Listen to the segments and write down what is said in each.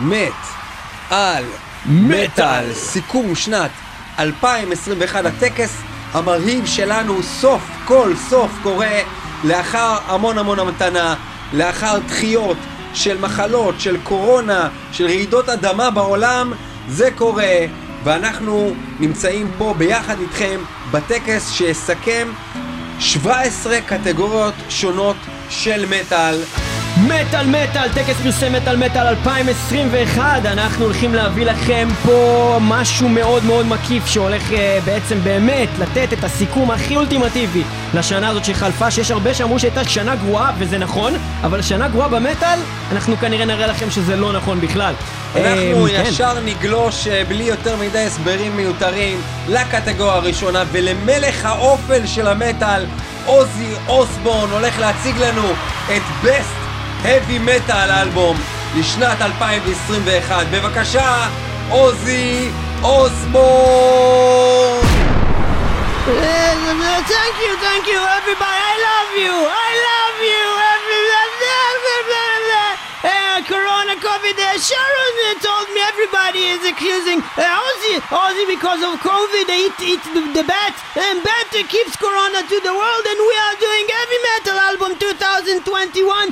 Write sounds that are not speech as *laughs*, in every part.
מת על מטאל, סיכום שנת 2021, הטקס המרהיב שלנו סוף כל סוף קורה לאחר המון המון המתנה, לאחר דחיות של מחלות, של קורונה, של רעידות אדמה בעולם, זה קורה, ואנחנו נמצאים פה ביחד איתכם בטקס שיסכם 17 קטגוריות שונות של מטאל. מטאל מטאל, טקס פרסי מטאל מטאל 2021 אנחנו הולכים להביא לכם פה משהו מאוד מאוד מקיף שהולך uh, בעצם באמת לתת את הסיכום הכי אולטימטיבי לשנה הזאת שחלפה שיש הרבה שאמרו שהייתה שנה גרועה וזה נכון אבל שנה גרועה במטאל אנחנו כנראה נראה לכם שזה לא נכון בכלל אנחנו אה, כן. ישר נגלוש אה, בלי יותר מדי הסברים מיותרים לקטגוריה הראשונה ולמלך האופל של המטאל עוזי אוסבורן הולך להציג לנו את Best Heavy Metal אלבום לשנת 2021 בבקשה עוזי אוסבורן Thank you, thank you, everybody. I love you. I love you. Uh, corona, COVID. Uh, Sharon uh, told me everybody is accusing uh, Ozzy, Ozzy because of COVID. They eat, eat the, the bat, and bat uh, keeps corona to the world. And we are doing heavy metal album 2021.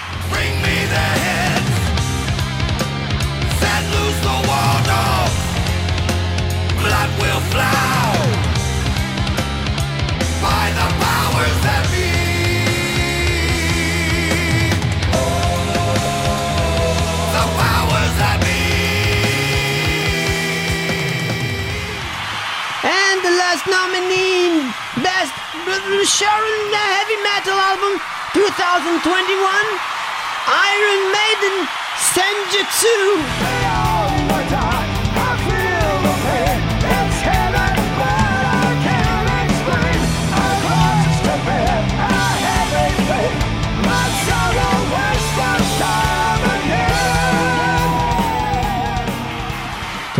Sharon Heavy Metal Album 2021, Iron Maiden Senjutsu. Oh,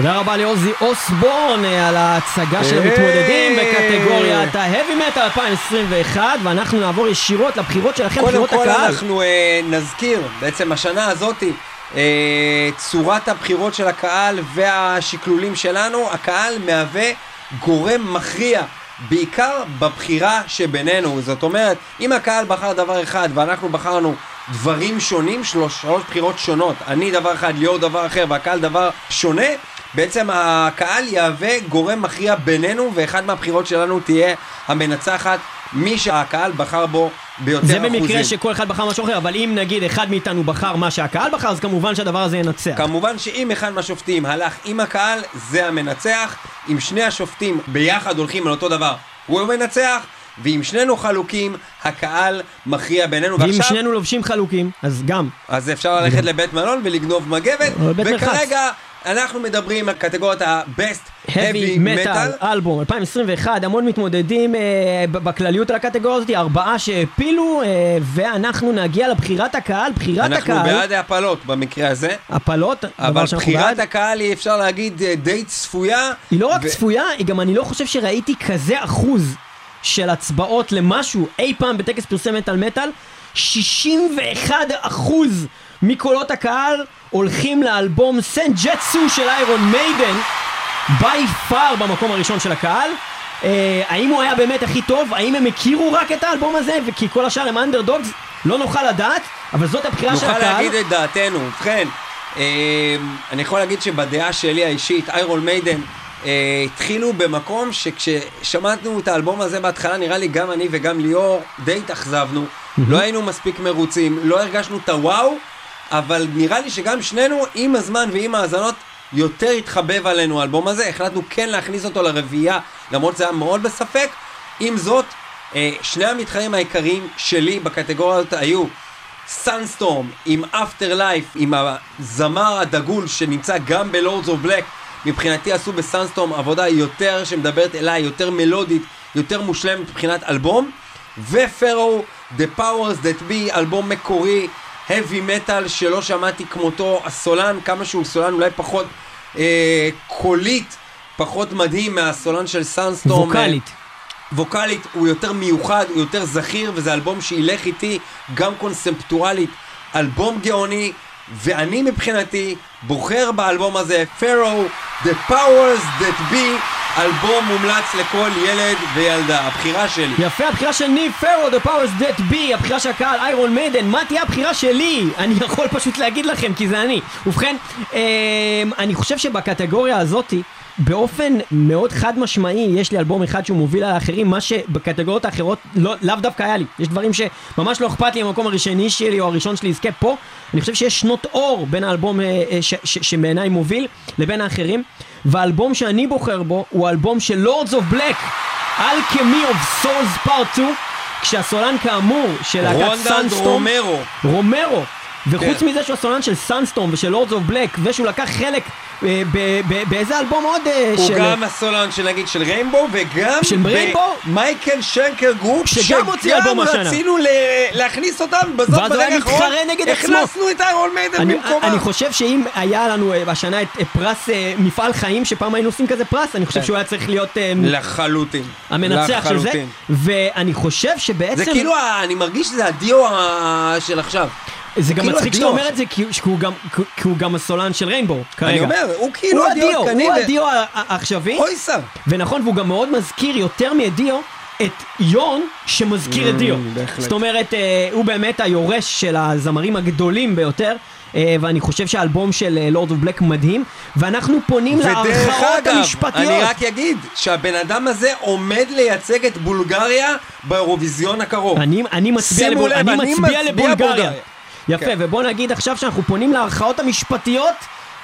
תודה רבה לעוזי אוסבורן אה, על ההצגה של. המתמודדים בקטגוריית ה-Heavy Metal 2021 ואנחנו נעבור ישירות לבחירות שלכם, קודם בחירות כל הקהל. אנחנו אה, נזכיר, בעצם השנה הזאתי, אה, צורת הבחירות של הקהל והשקלולים שלנו, הקהל מהווה גורם מכריע. בעיקר בבחירה שבינינו, זאת אומרת, אם הקהל בחר דבר אחד ואנחנו בחרנו דברים שונים, שלוש שלוש בחירות שונות, אני דבר אחד, ליאור דבר אחר והקהל דבר שונה, בעצם הקהל יהווה גורם מכריע בינינו ואחד מהבחירות שלנו תהיה המנצחת, מי שהקהל בחר בו ביותר זה אחוזים. במקרה שכל אחד בחר משהו אחר, אבל אם נגיד אחד מאיתנו בחר מה שהקהל בחר, אז כמובן שהדבר הזה ינצח. כמובן שאם אחד מהשופטים הלך עם הקהל, זה המנצח. אם שני השופטים ביחד הולכים על אותו דבר, הוא המנצח. ואם שנינו חלוקים, הקהל מכריע בינינו. ואם ועכשיו, שנינו לובשים חלוקים, אז גם. אז אפשר ללכת לבית מלון ולגנוב מגבת. וכרגע אנחנו מדברים על קטגוריית ה-Best Heavy Metal. אלבום 2021, המון מתמודדים אה, בכלליות על הקטגוריה הזאת, ארבעה שהעפילו, אה, ואנחנו נגיע לבחירת הקהל, בחירת אנחנו הקהל, בעד ההפלות במקרה הזה. הפלות, אבל בחירת בעד. הקהל היא אפשר להגיד אה, די צפויה. היא לא רק ו- צפויה, היא גם אני לא חושב שראיתי כזה אחוז של הצבעות למשהו אי פעם בטקס פרסי מטאל מטאל. 61 אחוז מקולות הקהל הולכים לאלבום סנט ג'טסו של איירון מיידן, ביי פאר במקום הראשון של הקהל. אה, האם הוא היה באמת הכי טוב? האם הם הכירו רק את האלבום הזה? וכי כל השאר הם אנדרדוגס? לא נוכל לדעת, אבל זאת הבחירה של נוכל הקהל. להגיד את דעתנו. ובכן, אה, אני יכול להגיד שבדעה שלי האישית, איירון מיידן אה, התחילו במקום שכששמענו את האלבום הזה בהתחלה, נראה לי גם אני וגם ליאור די התאכזבנו, לא היינו מספיק מרוצים, לא הרגשנו את הוואו, אבל נראה לי שגם שנינו, עם הזמן ועם האזנות, יותר התחבב עלינו האלבום הזה, החלטנו כן להכניס אותו לרביעייה, למרות שזה היה מאוד בספק. עם זאת, אה, שני המתחרים העיקריים שלי בקטגוריה הזאת היו Sunstorm עם Afterlife, עם הזמר הדגול שנמצא גם ב Lords of Black. מבחינתי עשו ב Sunstorm עבודה יותר שמדברת אליי, יותר מלודית, יותר מושלמת מבחינת אלבום. ופרו, The Powers That Be, אלבום מקורי, heavy metal שלא שמעתי כמותו, הסולן, כמה שהוא סולן אולי פחות אה, קולית, פחות מדהים מהסולן של Sunstorm. ווקאלית. ווקאלית הוא יותר מיוחד, הוא יותר זכיר, וזה אלבום שילך איתי גם קונספטואלית, אלבום גאוני, ואני מבחינתי בוחר באלבום הזה, פרו, The Powers That Be, אלבום מומלץ לכל ילד וילדה, הבחירה שלי. יפה, הבחירה של ניב פרו, The Powers That Be, הבחירה של הקהל איירון מיידן, מה תהיה הבחירה שלי? אני יכול פשוט להגיד לכם, כי זה אני. ובכן, אמ, אני חושב שבקטגוריה הזאתי, באופן מאוד חד משמעי, יש לי אלבום אחד שהוא מוביל על האחרים, מה שבקטגוריות האחרות לא, לאו דווקא היה לי. יש דברים שממש לא אכפת לי אם המקום הראשני שלי או הראשון שלי יזכה פה. אני חושב שיש שנות אור בין האלבום אה, אה, שבעיניי מוביל לבין האחרים. והאלבום שאני בוחר בו הוא האלבום של Lords of Black, Alchemy of Souls Part 2, כשהסולן כאמור של להקת Sunstorm, רומרו. רומרו. וחוץ כן. מזה שהוא הסולן של Sunstorm ושל Lords of Black ושהוא לקח חלק אה, באיזה אלבום עוד אה, הוא של... גם הסולן של נגיד של Rainbow וגם של Rainbow? Michael Schenker Group שגם הוציא אלבום השנה. רצינו ל- להכניס אותם בזאת ואז הוא ברגע היה האחרון מתחרה נגד עצמו. הכנסנו את Iron Maiden אני, במקומם אני חושב שאם היה לנו אה, השנה את אה, פרס אה, מפעל חיים, שפעם היינו עושים כזה פרס, אני חושב כן. שהוא היה צריך להיות אה, לחלוטין המנצח של זה. ואני חושב שבעצם... זה כאילו, אני מרגיש שזה הדיו של עכשיו. זה גם כאילו מצחיק שאתה אומר את זה, כי הוא גם- כי הוא גם הסולן של ריינבו, כרגע. אני אומר, הוא כאילו הדיו. הוא הדיו העכשווי. אוי סר. ונכון, והוא גם מאוד מזכיר יותר מדיו את יון שמזכיר את דיו. Mm, בהחלט. זאת אומרת, אה, הוא באמת היורש של הזמרים הגדולים ביותר. אה, ואני חושב שהאלבום של לורד אוף בלק מדהים, ואנחנו פונים להערכאות המשפטיות. אני רק אגיד שהבן אדם הזה עומד לייצג את בולגריה באירוויזיון הקרוב. אני, אני מצביע, לבול... לב, אני אני מצביע מצביע לבולגריה. בולגריה. יפה, כן. ובוא נגיד עכשיו שאנחנו פונים לערכאות המשפטיות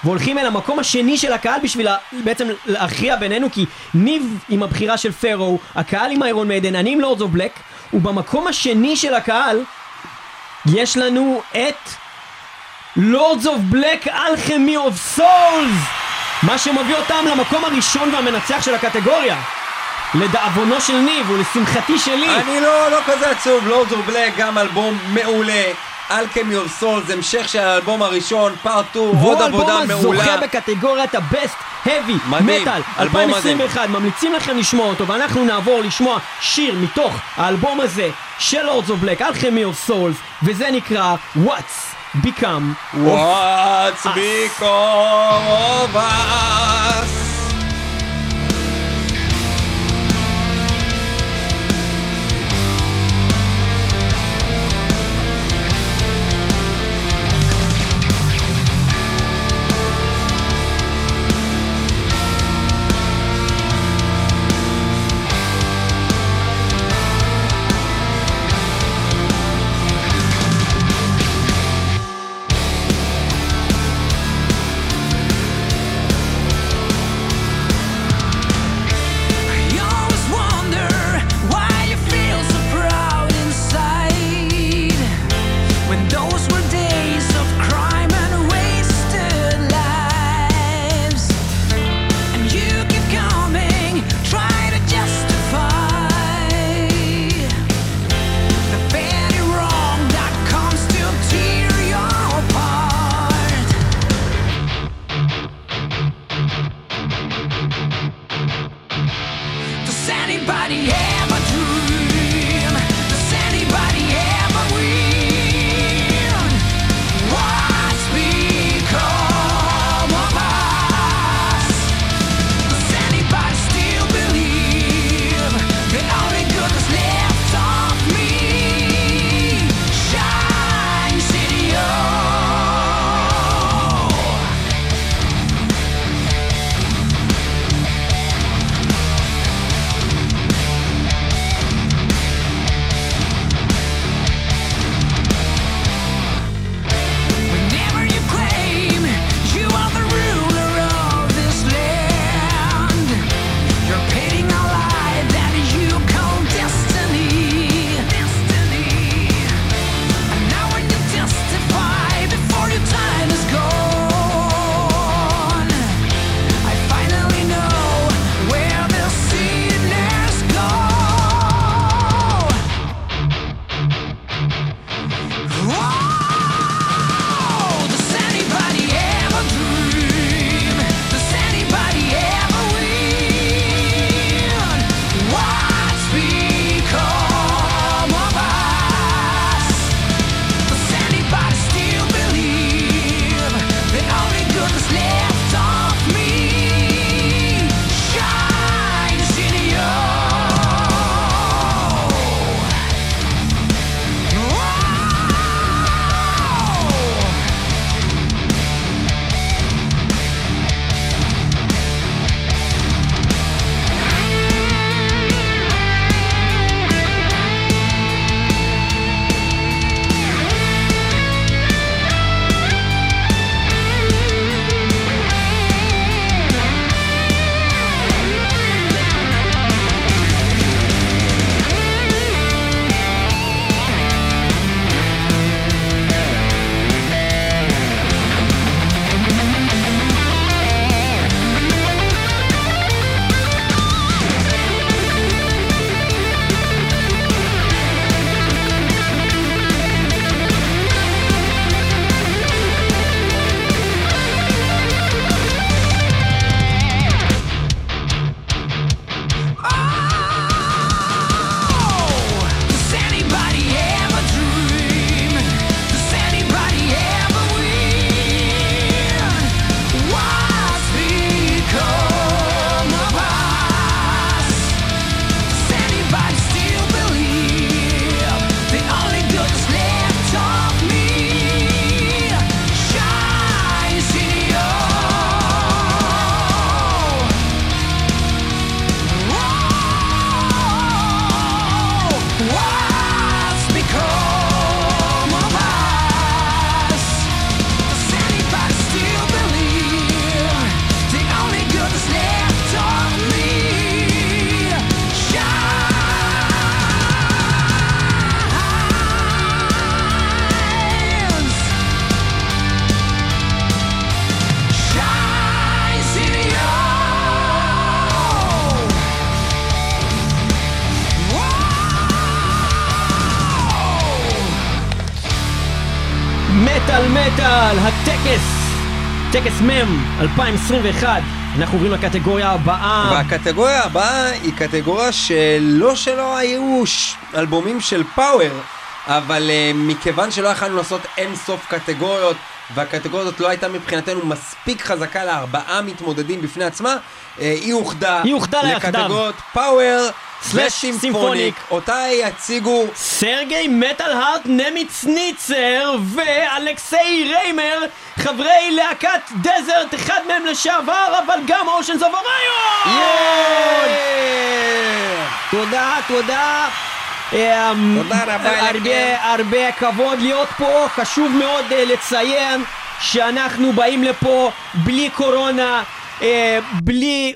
והולכים אל המקום השני של הקהל בשביל בעצם להכריע בינינו כי ניב עם הבחירה של פרו, הקהל עם Iron Maiden, אני עם Lords of Black ובמקום השני של הקהל יש לנו את Lords of Black Alchemy of Souls מה שמביא אותם למקום הראשון והמנצח של הקטגוריה לדאבונו של ניב ולשמחתי שלי אני לא, לא כזה עצוב, Lords of Black גם אלבום מעולה. Alchemy of Souls זה המשך של האלבום הראשון, Part 2, עוד עבודה והוא מעולה. הזוכה בקטגוריית ה-Best Heavy מדהים, Metal אלבום 2021 ממליצים לכם לשמוע אותו ואנחנו נעבור לשמוע שיר מתוך האלבום הזה של Lords of Black, Alchemy of Souls וזה נקרא What's Become of What's us. become of us? טקס מטאל 2021. אנחנו עוברים לקטגוריה הבאה. והקטגוריה הבאה היא קטגוריה שלא שלא היו אלבומים של power, אבל uh, מכיוון שלא יכלנו לעשות אין סוף קטגוריות, והקטגוריה הזאת לא הייתה מבחינתנו מספיק חזקה לארבעה מתמודדים בפני עצמה, uh, היא אוחדה היא אוחדה. לקטגוריות power slash symphonic. אותה יציגו סרגי Metal Heart נמיץ ניצר ואלכסיי ריימר, חברי להקת Desert, אחד מהם לשעבר, אבל גם Oceans of Orion! תודה, תודה. אמ, תודה רבה לכם. הרבה, כבוד להיות פה, חשוב מאוד אה, לציין שאנחנו באים לפה בלי קורונה, אה, בלי...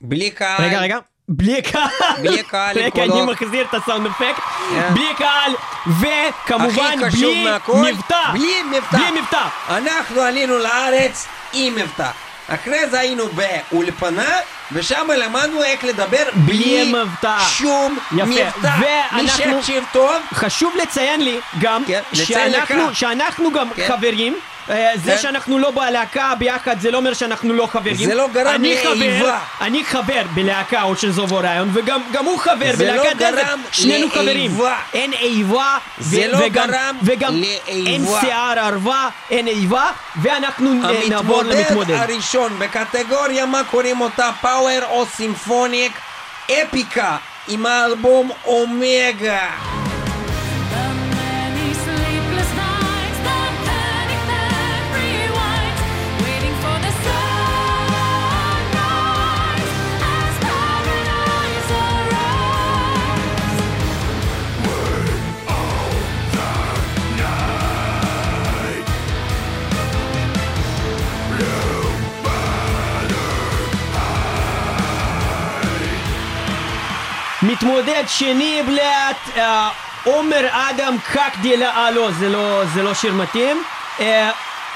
בלי קהל. רגע, רגע. בלי קהל, בלי קהל, עם רגע, אני. מחזיר את ה sound effect, כן. בלי קהל, וכמובן בלי מהכל, מבטא, בלי מבטא. בלי מבטא, אנחנו עלינו לארץ עם מבטא. אחרי זה היינו באולפנה, ושם למדנו איך לדבר בלי בלי מבטא. שום יפה. מבטא. מי שיקשיב טוב, חשוב לציין לי גם כן. שאנחנו גם כן. חברים. אה, זה כן. שאנחנו לא בלהקה ביחד זה לא אומר שאנחנו לא חברים. זה לא גרם לאיבה. אני חבר בלהקה עוד של זוב אוריון וגם גם הוא חבר זה לא בלהקת דזרט. שנינו. חברים. אין איבה. זה לא גרם לאיבה. אין שיער ערווה, אין איבה, ואנחנו נעבור המתמודד למתמודד. הראשון בקטגוריה מה קוראים אותה פאוור או סימפוניק, אפיקה עם האלבום אומגה. מתמודד שני בלעט, אה, עומר אדם קקדילה, אה לא, זה לא, זה לא שיר מתאים. אה,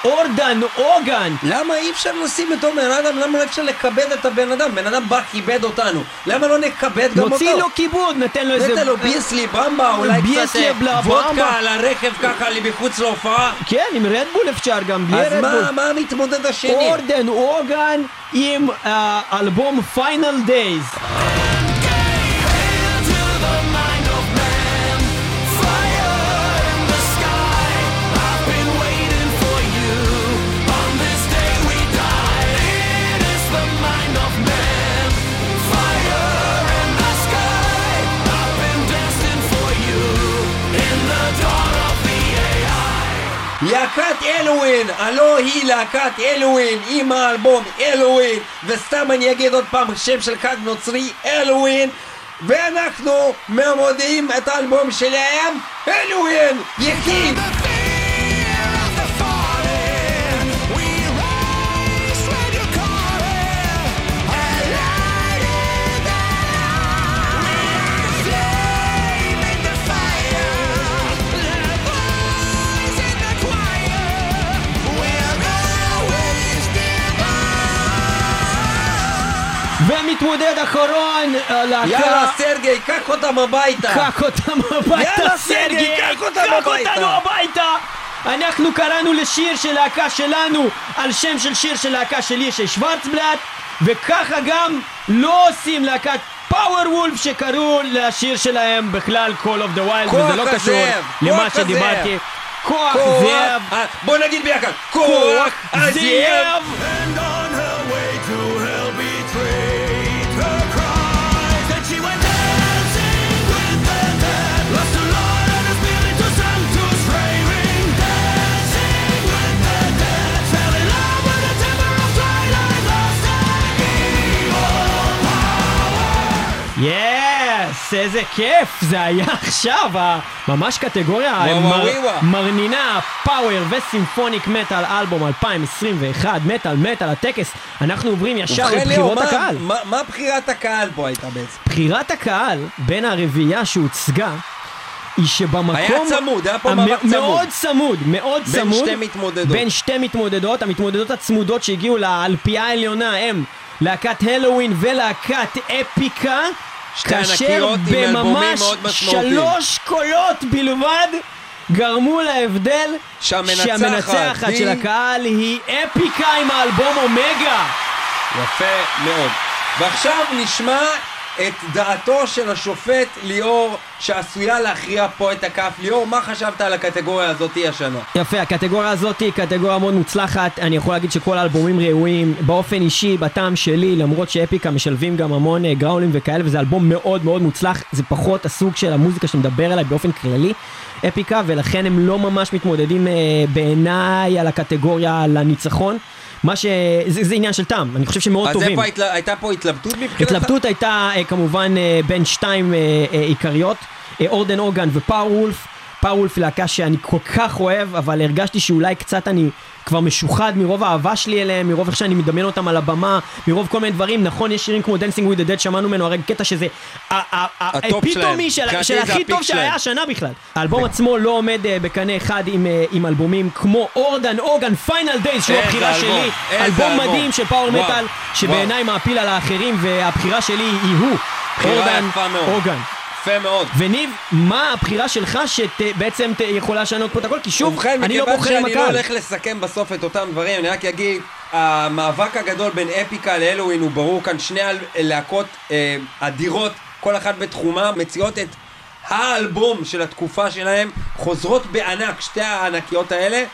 אורדן אוגן, למה אי אפשר לשים את עומר אדם? למה לא אפשר לכבד את הבן אדם? בן אדם בא, כיבד אותנו. למה לא נכבד גם אותו? נוציא לו כיבוד, ניתן לו איזה... נתן לו ביסלי במבה, אולי קצת אה, וודקה. על הרכב ככה מחוץ להופעה. כן, עם רדבול אפשר גם, בלי אז רדבול. מה, מה המתמודד השני? אורדן אוגן עם אלבום פיינל דייז. להקת אלווין, הלא היא להקת אלווין עם האלבום אלווין וסתם אני אגיד עוד פעם שם של חג נוצרי אלווין ואנחנו מודיעים את האלבום שלהם אלווין יקים ומתמודד אחרון, אה, להקה... יאללה סרגי קח אותם הביתה קח אותם הביתה, יאללה, סרגי! קח אותם קח הביתה. אותנו הביתה! אנחנו קראנו לשיר של להקה שלנו על שם של שיר של להקה של ישי שוורצבלט וככה גם לא עושים להקת פאוור וולף שקראו לשיר שלהם בכלל Call of the Wild וזה לא קשור למה שדיברתי. כוח זאב, אה, בוא נגיד ביחד כוח כוח הזאב יס, איזה כיף זה היה *laughs* עכשיו, ממש קטגוריה. מרנינה, פאוור וסימפוניק מטאל אלבום 2021, מטאל מטאל הטקס, אנחנו עוברים ישר לבחירות הקהל. מה- בחירת הקהל פה הייתה בעצם? בחירת הקהל בין הרביעייה שהוצגה היא שבמקום... היה צמוד, היה פה מאבק צמוד. מאוד צמוד, מאוד בין צמוד. שתי מתמודדות. בין שתי מתמודדות. המתמודדות הצמודות שהגיעו לאלפייה העליונה הם להקת הלואוין ולהקת אפיקה. כאשר בממש. שלוש קולות בלבד גרמו להבדל שהמנצחת, שהמנצחת היא- של הקהל היא אפיקה עם האלבום אומגה. יפה מאוד. ועכשיו נשמע את דעתו של השופט ליאור, שעשויה להכריע פה את הכף. ליאור, מה חשבת על הקטגוריה הזאת השנה? יפה, הקטגוריה הזאת היא קטגוריה מאוד מוצלחת, אני יכול להגיד שכל האלבומים ראויים, באופן אישי, בטעם שלי, למרות שאפיקה משלבים גם המון אה, גראולים וכאלה, וזה אלבום מאוד מאוד מוצלח, זה פחות הסוג של המוזיקה שמדבר אליי באופן כללי, אפיקה, ולכן הם לא ממש מתמודדים אה, בעיניי על הקטגוריה לניצחון. מה ש... זה, זה עניין של טעם, אני חושב שמאוד אז טובים. איפה ההתל- הייתה פה התלבטות מבחינתך? התלבטות הייתה אה, כמובן אה, בין שתיים אה, עיקריות, אורדן אורגן ופאור וולף. פאור וולף היא להקה שאני כל כך אוהב, אבל הרגשתי שאולי קצת אני כבר משוחד מרוב האהבה שלי אליהם, מרוב איך שאני מדמיין אותם על הבמה, מרוב כל מיני דברים. נכון, יש שירים כמו Dancing with the Dead, שמענו ממנו הרגע קטע שזה ה epitome. של הכי טוב שהיה. השנה בכלל. האלבום עצמו לא עומד אה, בקנה אחד עם, אה, עם אלבומים כמו Orden Ogan Final Days, שהוא הבחירה שלי. אלבום. מדהים של power וואו, מטאל, שבעיניי מעפיל על האחרים, והבחירה שלי היא הוא. בחירה Ogan יפה מאוד. וניב, מה הבחירה שלך שבעצם יכולה לשנות פה את הכל? כי שוב, ובכן, אני לא מכיוון בוחר עם שאני לא הקהל. הולך לסכם בסוף את אותם דברים, אני רק אגיד, המאבק הגדול בין Epica ל Helloween הוא ברור כאן, שני להקות אה, אדירות, כל אחת בתחומה, מציעות את האלבום של התקופה שלהם, חוזרות בענק, שתי הענקיות האלה,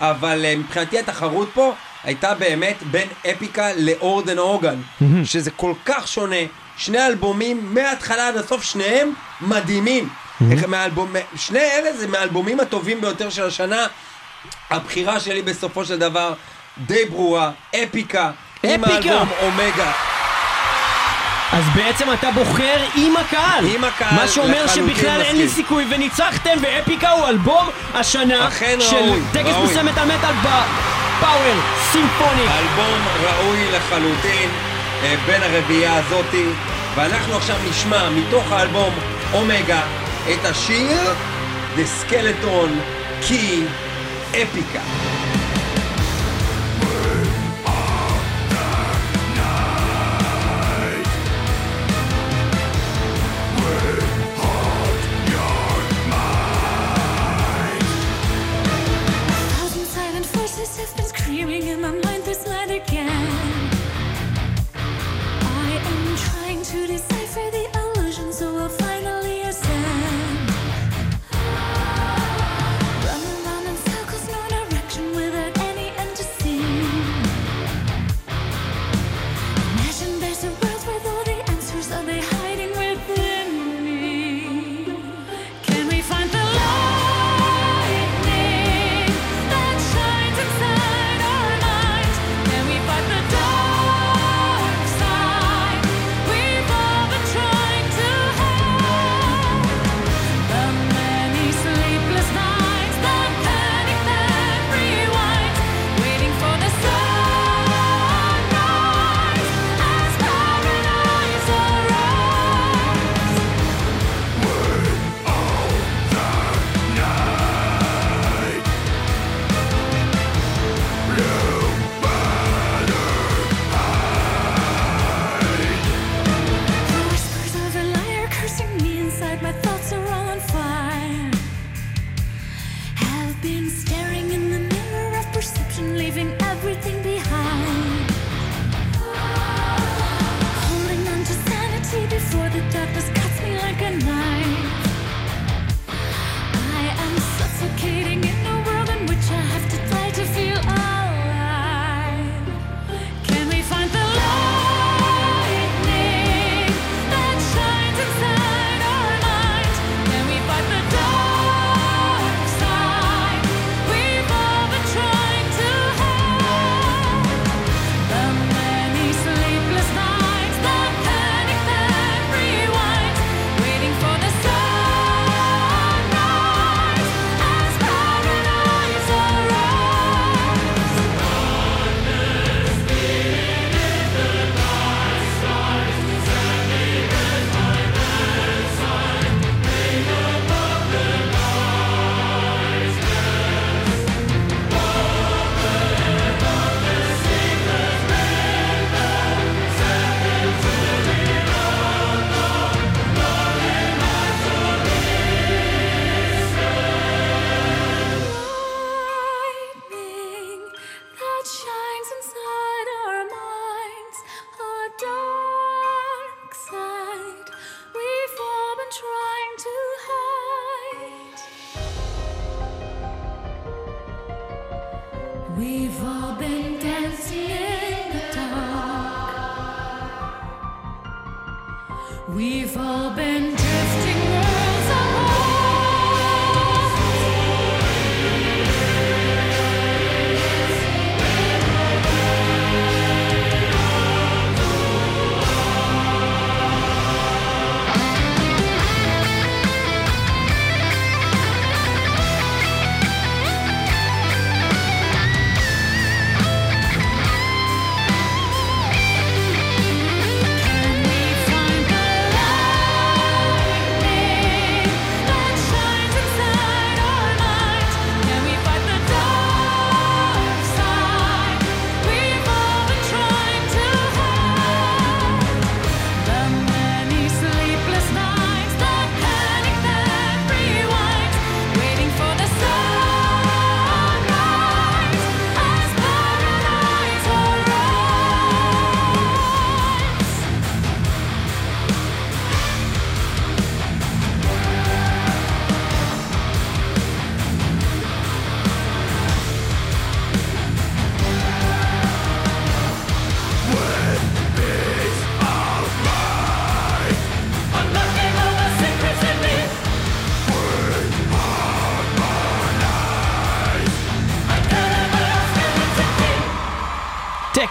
אבל אה, מבחינתי התחרות פה הייתה באמת בין אפיקה לאורדן אורגן, שזה כל כך שונה, שני אלבומים מההתחלה עד הסוף, שניהם מדהימים. איך מהאלבום, שני אלה זה מהאלבומים הטובים ביותר של השנה. הבחירה שלי בסופו של דבר די ברורה, אפיקה, עם אפיקה. האלבום אומגה. אז בעצם אתה בוחר עם הקהל. עם הקהל, מה שאומר שבכלל אין לי. סיכוי וניצחתם, ואפיקה הוא אלבום השנה אכן של ראוי, טקס. פרסמת המטאל בפאוור סימפוניק. אלבום ראוי לחלוטין בין הרביעייה הזאתי, ואנחנו עכשיו נשמע מתוך האלבום אומגה את השיר The Skeleton Key אפיקה.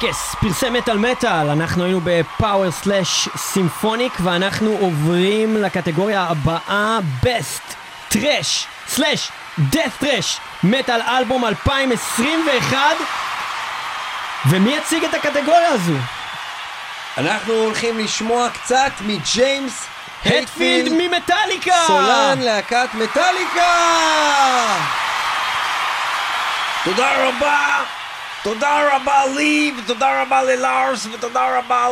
טקס, פרסי metal metal, אנחנו היינו ב power slash symphonic ואנחנו עוברים לקטגוריה הבאה, best thrash slash death thrash metal album 2021 ומי יציג את הקטגוריה הזו? אנחנו הולכים לשמוע קצת מג'יימס הטפילד ממטאליקה! סולן להקת מטאליקה! תודה רבה! תודה רבה לי, ותודה רבה ללארס, ותודה רבה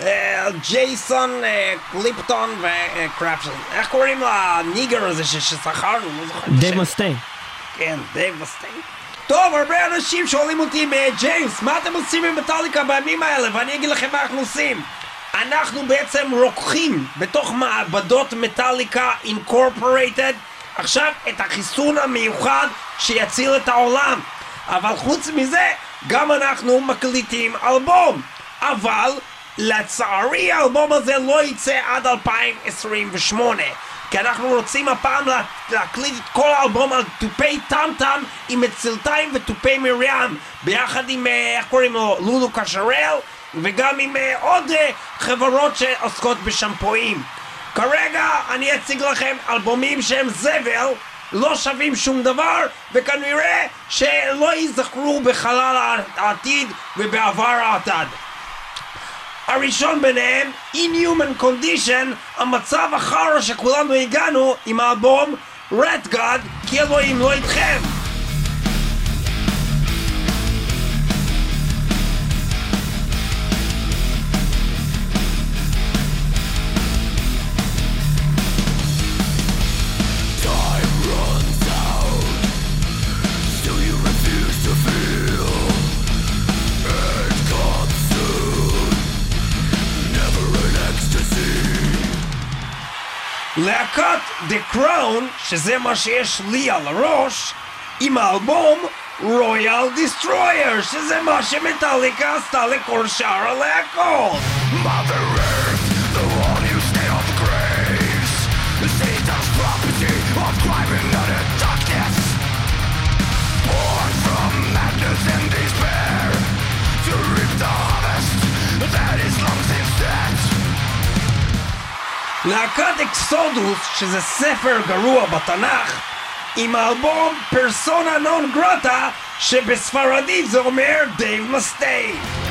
לג'ייסון אה, קליפטון וקרפשן. איך קוראים לניגר הזה ששכרנו? לא זוכר דייב. מסטיין. כן, דייב מסטיין. טוב, הרבה אנשים שואלים אותי, "אה, ג'יימס, מה אתם עושים עם מטאליקה בימים האלה? ואני אגיד לכם מה אנחנו עושים. אנחנו בעצם רוקחים בתוך מעבדות מטאליקה Incorporated עכשיו את החיסון המיוחד שיציל את העולם. אבל חוץ מזה, גם אנחנו מקליטים אלבום. אבל לצערי האלבום הזה לא יצא עד 2028 כי אנחנו רוצים הפעם לה, להקליט את כל האלבום על תופי טם-טם עם מצלתיים ותופי מרים ביחד עם, אה, איך קוראים לו, לולו קשרל וגם עם אה, עוד אה, חברות שעוסקות בשמפואים. כרגע אני אציג לכם אלבומים שהם זבל לא שווים שום דבר וכנראה שלא ייזכרו בחלל העתיד ובעבר העתד הראשון ביניהם, Inhuman Condition, המצב החרא שכולנו הגענו עם האלבום Red God, כי אלוהים לא איתכם. להקת The Crown, שזה מה שיש לי על הראש, עם האלבום Royal Destroyer, שזה מה שמטאליקה עשתה לכל שאר הלהקות. להקת Exodus, שזה ספר גרוע בתנ"ך, עם האלבום Persona Non Grata, שבספרדית זה אומר דייב מסטיין.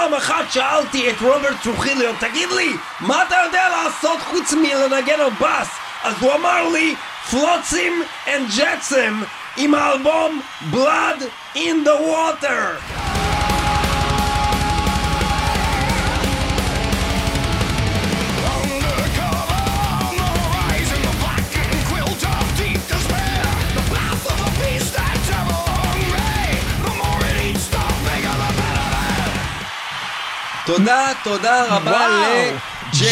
פעם אחת שאלתי את רוברט טרוחיליו, תגיד לי, מה אתה יודע לעשות חוץ מלנגן על בס? אז הוא אמר לי, פלוצים אנד ג'טסם עם האלבום Blood in the Water. תודה, תודה רבה. לג'יימס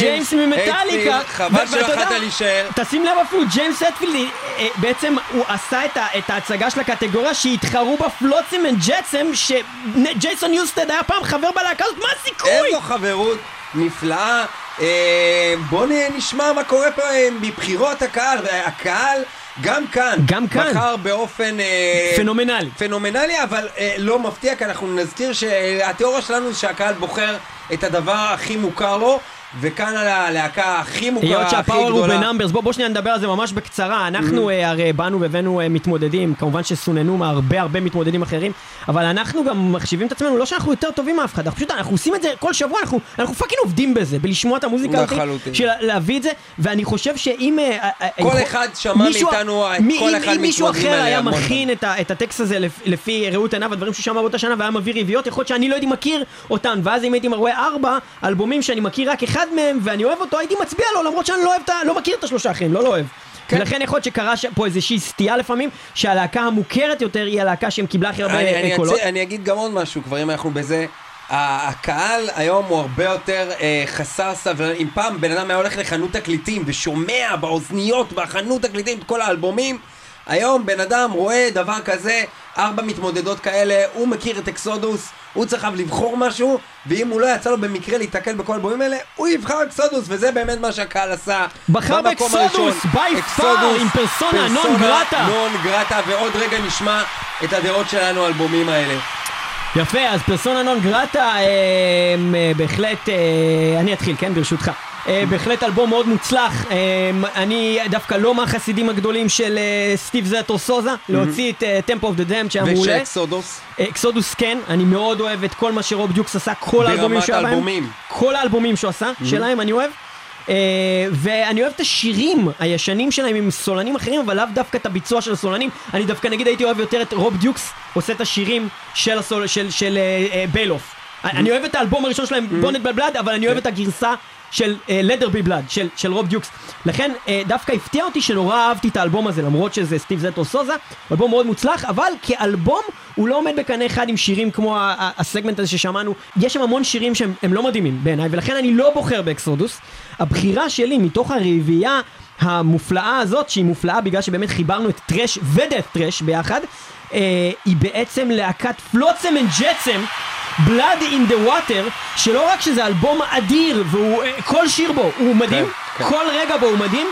ג'יימס ממטאליקה. חבל שלא יכולת? להישאר. תשים לב אפילו, ג'יימס הטפילד אה, אה, בעצם הוא עשה את, ה, את ההצגה של הקטגוריה שהתחרו בה Flotsam and Jetsam, שג'ייסון ניוסטד היה פעם חבר בלהקה הזאת, מה הסיכוי? איזו חברות נפלאה. אה, בואו נשמע מה קורה פה מבחירות הקהל. הקהל גם כאן, גם כאן. בחר באופן אה, פנומנלי. פנומנלי, אבל אה, לא מפתיע, כי אנחנו נזכיר שהתיאוריה שלנו זה שהקהל בוחר את הדבר הכי מוכר לו, וכאן על הלהקה הכי מוכרה, היות הכי שה power הוא גדולה. ב numbers, בוא, בוא שנייה נדבר על זה ממש בקצרה. אנחנו אה, הרי באנו והבאנו אה, מתמודדים, כמובן שסוננו מהרבה הרבה מתמודדים אחרים, אבל אנחנו גם מחשיבים את עצמנו, לא שאנחנו יותר טובים מאף אחד, אנחנו פשוט, אנחנו עושים את זה כל שבוע, אנחנו, אנחנו fucking עובדים בזה, בלשמוע את המוזיקה הזאת. של להביא את זה, ואני חושב שאם... אה, כל יכול- אחד שמע מאיתנו מי- כל אם- אחד אם מישהו מתמודדים אחר היה מכין את את הטקסט הזה לפ- לפי ראות עיניו, הדברים שהוא שמע באותה שנה, והיה מביא רביעיות, יכול להיות שאני לא הייתי מכיר אותן, ואז אם הייתי רואה ארבע אלבומים שאני מכיר רק אחד מהם, ואני אוהב אותו, הייתי מצביע לו, למרות שאני לא אוהב את. לא מכיר את השלושה האחרים, לא לא אוהב. כן. ולכן יכול להיות שקרה ש- פה איזושהי סטייה לפעמים, שהלהקה המוכרת יותר היא הלהקה שהם קיבלה הכי הרבה אני, אה, אני, קולות. אצא, אני אגיד גם עוד משהו, כבר אם אנחנו בזה. הקהל היום הוא הרבה יותר אה, חסר סבלנות. אם פעם בן אדם היה הולך לחנות תקליטים ושומע באוזניות, בחנות תקליטים את כל האלבומים, היום בן אדם רואה דבר כזה, ארבע מתמודדות כאלה, הוא מכיר את Exodus, הוא צריך לבחור משהו, ואם הוא לא יצא לו במקרה להיתקל בכל האלבומים האלה, הוא יבחר Exodus, וזה באמת מה שהקהל עשה. בחר ב Exodus, far, Exodus, עם Persona Non Grata. Non Grata, ועוד רגע נשמע את הדעות שלנו על האלבומים האלה. יפה, אז Persona Non Grata, אה, אה, בהחלט, אה, אני אתחיל, כן, ברשותך. אה, בהחלט אלבום מאוד מוצלח, אה, אני דווקא לא מהחסידים הגדולים של אה, סטיב זטו סוזה, להוציא את Tempo of the Damned שהיה מעולה. וש Exodus. Exodus כן, אני מאוד אוהב את כל מה שרוב דיוקס עשה, כל האלבומים שהוא היה בהם. כל האלבומים שהוא עשה, שלהם אני אוהב. Uh, ואני אוהב את השירים הישנים שלהם עם סולנים אחרים, אבל לאו דווקא את הביצוע של הסולנים. אני דווקא נגיד הייתי אוהב יותר את רוב דיוקס עושה את השירים של, הסול, של, של uh, באלוף. אני אוהב את האלבום הראשון שלהם, Bonded by Blood, אבל אני אוהב את הגרסה של Let There Be Blood, של, רוב דיוקס. לכן uh, דווקא הפתיע אותי שנורא אהבתי את האלבום הזה, למרות שזה סטיב זטו סוזה, אלבום מאוד מוצלח, אבל כאלבום הוא לא עומד בקנה אחד עם שירים כמו הסגמנט הזה ששמענו. יש שם המון שירים שהם הם לא מדהימים בעיניי, ולכן אני לא בוחר ב Exodus. הבחירה שלי מתוך הרביעייה המופלאה הזאת, שהיא מופלאה בגלל שבאמת חיברנו את thrash ו death thrash ביחד, אה, היא בעצם להקת Flotsam and Jetsam. Blood in the Water, שלא רק שזה אלבום אדיר, וכל שיר בו הוא מדהים, כן, כן. כל רגע בו הוא מדהים,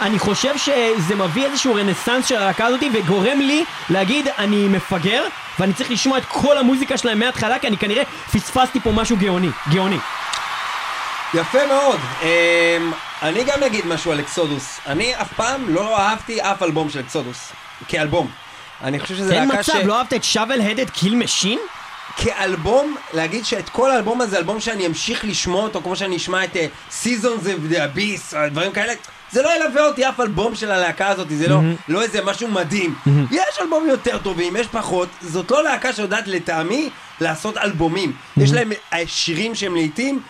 אני חושב שזה מביא איזשהו רנסאנס של הלהקה הזאת וגורם לי להגיד אני מפגר ואני צריך לשמוע את כל המוזיקה שלהם מההתחלה כי אני כנראה פספסתי פה משהו גאוני, גאוני. יפה מאוד. אמ, אני גם אגיד משהו על Exodus. אני אף פעם לא אהבתי אף אלבום של Exodus. כאלבום. אני חושב שזה אין להקה ש... מצב, לא אהבת את Shovel Headed Kill Machine? כאלבום, להגיד שאת כל האלבום הזה, אלבום שאני אמשיך לשמוע אותו, כמו שאני אשמע את Seasons Abyss, דברים כאלה, זה לא ילווה אותי אף אלבום של הלהקה הזאת, זה לא, לא איזה משהו מדהים. יש אלבומים יותר טובים, יש פחות, זאת לא להקה שיודעת לטעמי לעשות אלבומים. יש להם אה, שירים שהם לעיתים,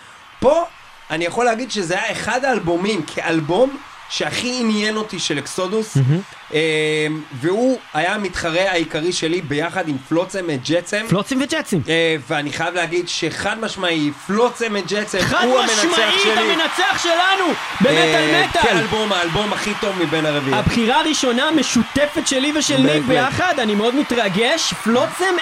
פה אני יכול להגיד שזה היה אחד האלבומים כאלבום שהכי עניין אותי של אקסודוס, אה, והוא היה המתחרה העיקרי שלי ביחד עם פלוצם ג'טסם. פלוצים וג'טסים. אה, ואני חייב להגיד שחד משמעי, פלוצם חד הוא המנצח משמעית שלי. המנצח שלנו במטאל אה, מטאל. כאלבום, האלבום הכי טוב מבין הרביעי. הבחירה הראשונה משותפת שלי ושל ניק. ביחד, אני מאוד מתרגש. פלוצם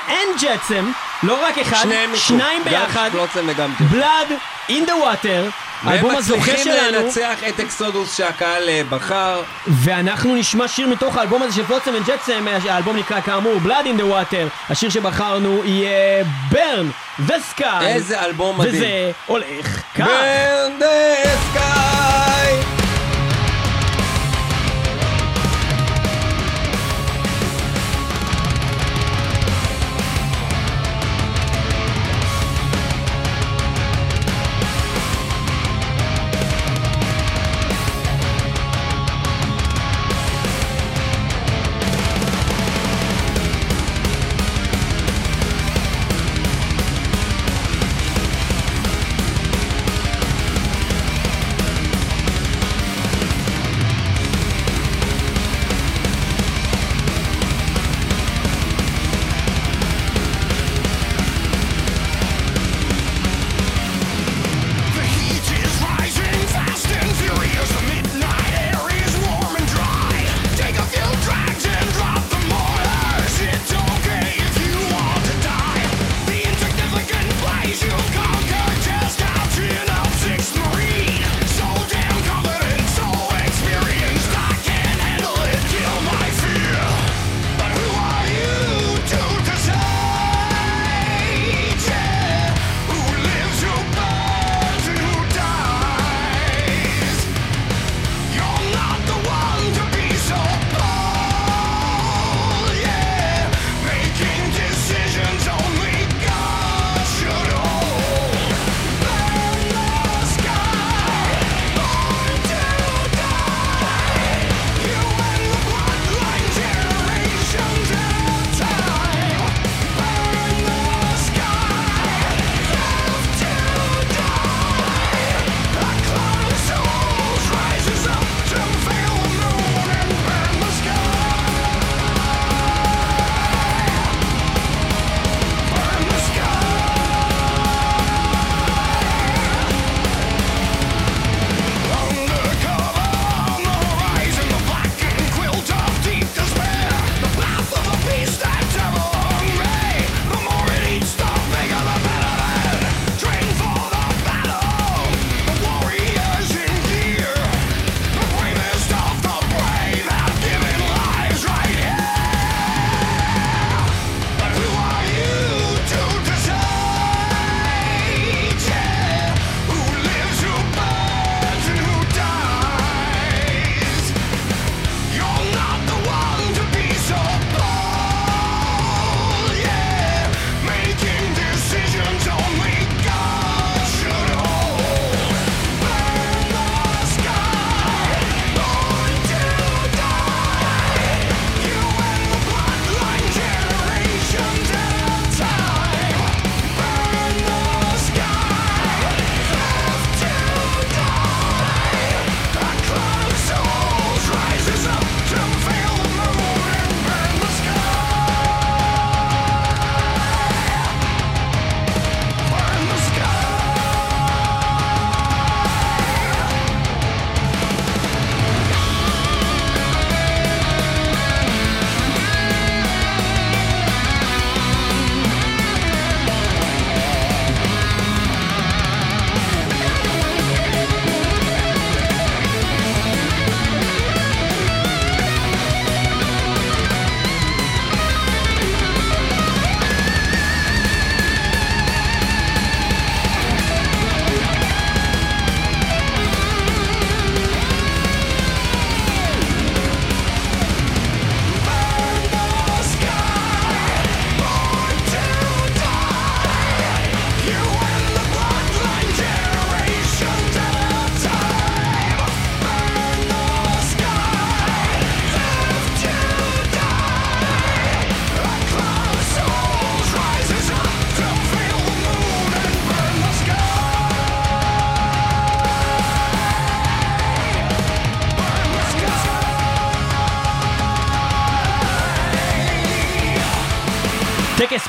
Jetsam, לא רק אחד. שניים ביחד. גם Flotsam וגם Jetsam. Blood in the Water, האלבום והם הזוכה מצליחים שלנו, לנצח את Exodus שהקהל אה, בחר. ואנחנו נשמע שיר מתוך האלבום הזה של Flotsam and Jetsam, האלבום נקרא כאמור Blood in the Water, השיר שבחרנו יהיה Burn the Sky, איזה אלבום מדהים. וזה הולך כך. Burn the sky!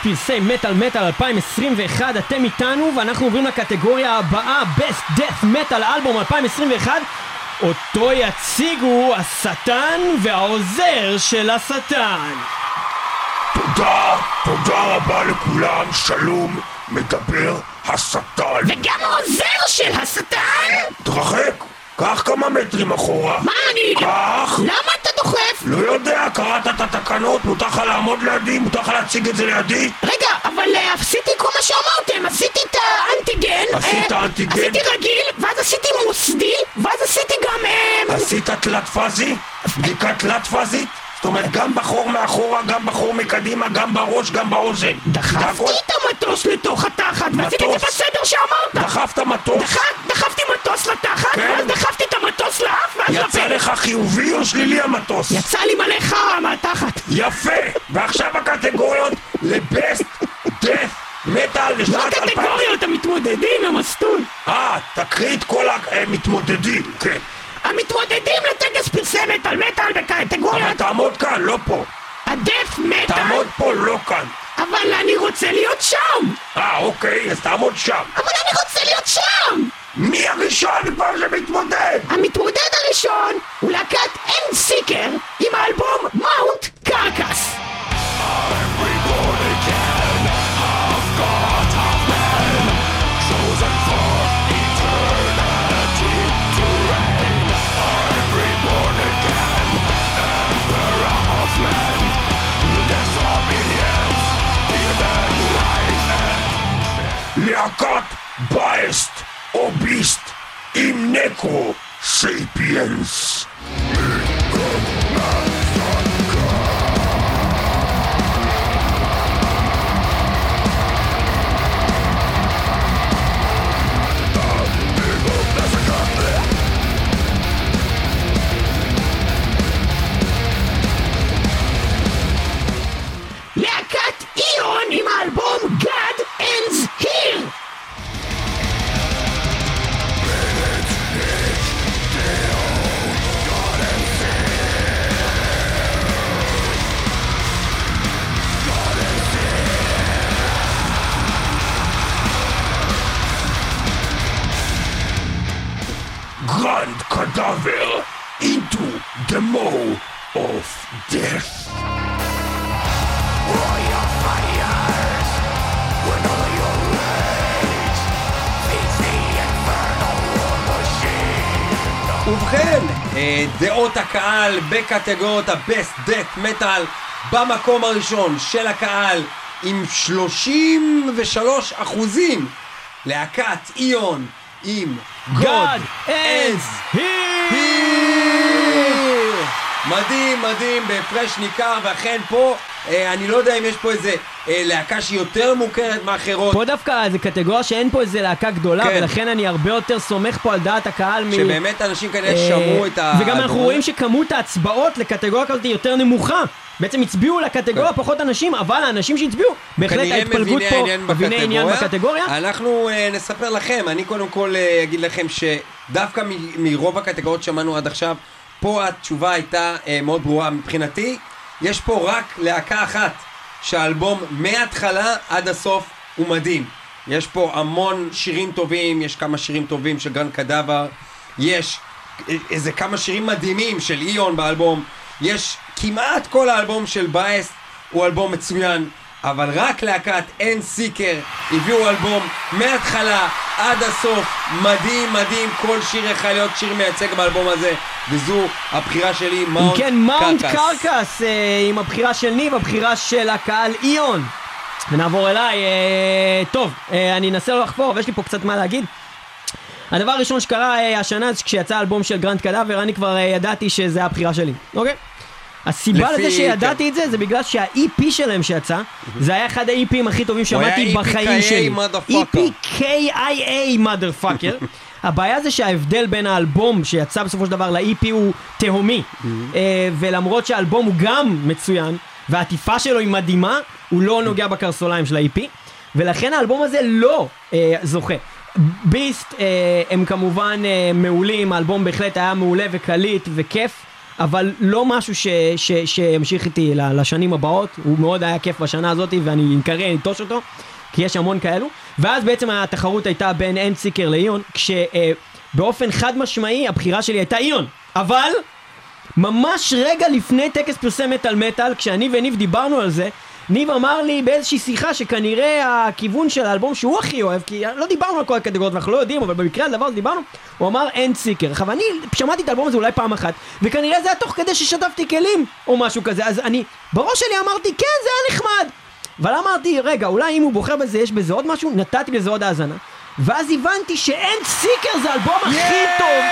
פרסי מטאל מטאל 2021, אתם איתנו ואנחנו עוברים לקטגוריה הבאה, Best Death Metal אלבום 2021 אותו יציגו השטן והעוזר של השטן תודה, תודה רבה לכולם, שלום, מדבר השטן. וגם העוזר של השטן? תרחק, קח כמה מטרים אחורה. מה אני... קח. למה אתה דוחף? לא יודע, קראת את התקנות, מותר לך לעמוד לידי, מותר לך להציג את זה לידי? רגע, אבל אה, עשיתי כל מה שאמרתם, עשיתי את האנטיגן. עשית אה, אנטיגן? עשיתי רגיל, ואז עשיתי מוסדי, ואז עשיתי גם... אה, עשית תלת פאזי? בדיקה תלת פאזית? זאת אומרת, גם בחור מאחורה, גם בחור מקדימה, גם בראש, גם באוזן. דחפתי את המטוס לתוך התחת, ועשיתי את זה? בסדר שאמרת. דחפת מטוס? דח- דחפתי מטוס לתחת, כן. ואז דחפתי את המטוס לאף, ואז יצא לפה. לך חיובי או שלילי המטוס? יצא לי מלא חרא מהתחת. יפה! ועכשיו הקטגוריות לבסט דף מטאל לא לשנת 2000. הקטגוריות, המתמודדים הם הסטול. אה, תקריא את כל המתמודדים, כן. המתמודדים לטקס פרסי מטאל מטאל אבל בקטגוריית תעמוד כאן, לא פה. הדף מטאל. תעמוד פה, לא כאן. אבל אני רוצה להיות שם! אה, אוקיי, אז תעמוד שם. אבל אני רוצה להיות שם! מי הראשון כבר שמתמודד? המתמודד הראשון הוא להקת אין סיקר עם האלבום מאונט קרקס. להקת בייסט או ביסט עם נקרו סייפיאנס. להקת איון עם האלבום God ends here! Grand Cadaver into the maw of death. ובכן, אה, דעות הקהל בקטגוריות ה-Best Death Metal במקום הראשון של הקהל עם 33 אחוזים להקת איון עם God ends here! מדהים, מדהים, בהפרש ניכר, ואכן פה, אה, אני לא יודע אם יש פה איזה אה, להקה שהיא יותר מוכרת מאחרות. פה דווקא זה קטגוריה שאין פה איזה להקה גדולה, כן. ולכן אני הרבה יותר סומך פה על דעת הקהל מ... שבאמת אנשים כנראה אה, שמעו את ה... וגם אנחנו רואים שכמות ההצבעות לקטגוריה כזאת היא יותר נמוכה. בעצם הצביעו לקטגוריה פחות אנשים, אבל האנשים שהצביעו, בהחלט ההתפלגות פה, העניין מביני עניין בקטגוריה. אנחנו אה, נספר לכם, אני קודם כל אה, אגיד לכם שדווקא מ- מרוב הקטגוריות שמענו עד עכשיו, פה התשובה הייתה אה, מאוד ברורה מבחינתי. יש פה רק להקה אחת שהאלבום מההתחלה עד הסוף הוא מדהים. יש פה המון שירים טובים, יש כמה שירים טובים של Grand Cadaver, יש אה, איזה כמה שירים מדהימים של Aeon באלבום, יש כמעט כל האלבום של Baest הוא אלבום מצוין, אבל רק להקת Endseeker הביאו אלבום מההתחלה עד הסוף, מדהים מדהים, כל שיר יכול להיות שיר מייצג באלבום הזה, וזו הבחירה שלי, Mount כן, Mount Carcass. Carcass, אה, עם הבחירה של ניב, הבחירה של הקהל Aeon. ונעבור אליי, אה, טוב, אה, אני אנסה לא לחפור, אבל יש לי פה קצת מה להגיד. הדבר הראשון שקרה אה, השנה זה כשיצא האלבום של Grand Cadaver, אני כבר אה, ידעתי שזה הבחירה שלי, אוקיי? הסיבה לפי- לזה שידעתי כן. את זה, זה בגלל שה-EP שלהם שיצא, זה היה אחד ה-EPים הכי טובים הוא היה שמעתי EP-ki-yay בחיים שלי. motherfucker. EP-ki-yay motherfucker. *laughs* הבעיה זה שההבדל בין האלבום שיצא בסופו של דבר ל-EP הוא תהומי. אה, ולמרות שהאלבום הוא גם מצוין, והעטיפה שלו היא מדהימה, הוא לא נוגע בקרסוליים של ה-EP, ולכן האלבום הזה לא אה, זוכה. ביסט אה, הם כמובן אה, מעולים, האלבום בהחלט היה מעולה וקליט וכיף, אבל לא משהו ש, ש, שימשיך איתי לשנים הבאות, הוא מאוד היה כיף בשנה הזאת ואני מקווה לנטוש אותו, כי יש המון כאלו. ואז בעצם התחרות הייתה בין אנדסיקר לאיון, כשבאופן חד משמעי הבחירה שלי הייתה איון, אבל ממש רגע לפני טקס פרסי מטאל מטאל, כשאני וניב דיברנו על זה, ניב אמר לי באיזושהי שיחה שכנראה הכיוון של האלבום שהוא הכי אוהב, כי לא דיברנו על כל הקטגוריות ואנחנו לא יודעים, אבל במקרה הדבר הזה דיברנו, הוא אמר אין סיקר. עכשיו אני שמעתי את האלבום הזה אולי פעם אחת, וכנראה זה היה תוך כדי ששטפתי כלים, או משהו כזה, אז אני בראש שלי אמרתי כן זה היה נחמד. אבל אמרתי רגע אולי אם הוא בוחר בזה יש בזה עוד משהו, נתתי לזה עוד האזנה. ואז הבנתי שאין סיקר זה האלבום הכי טוב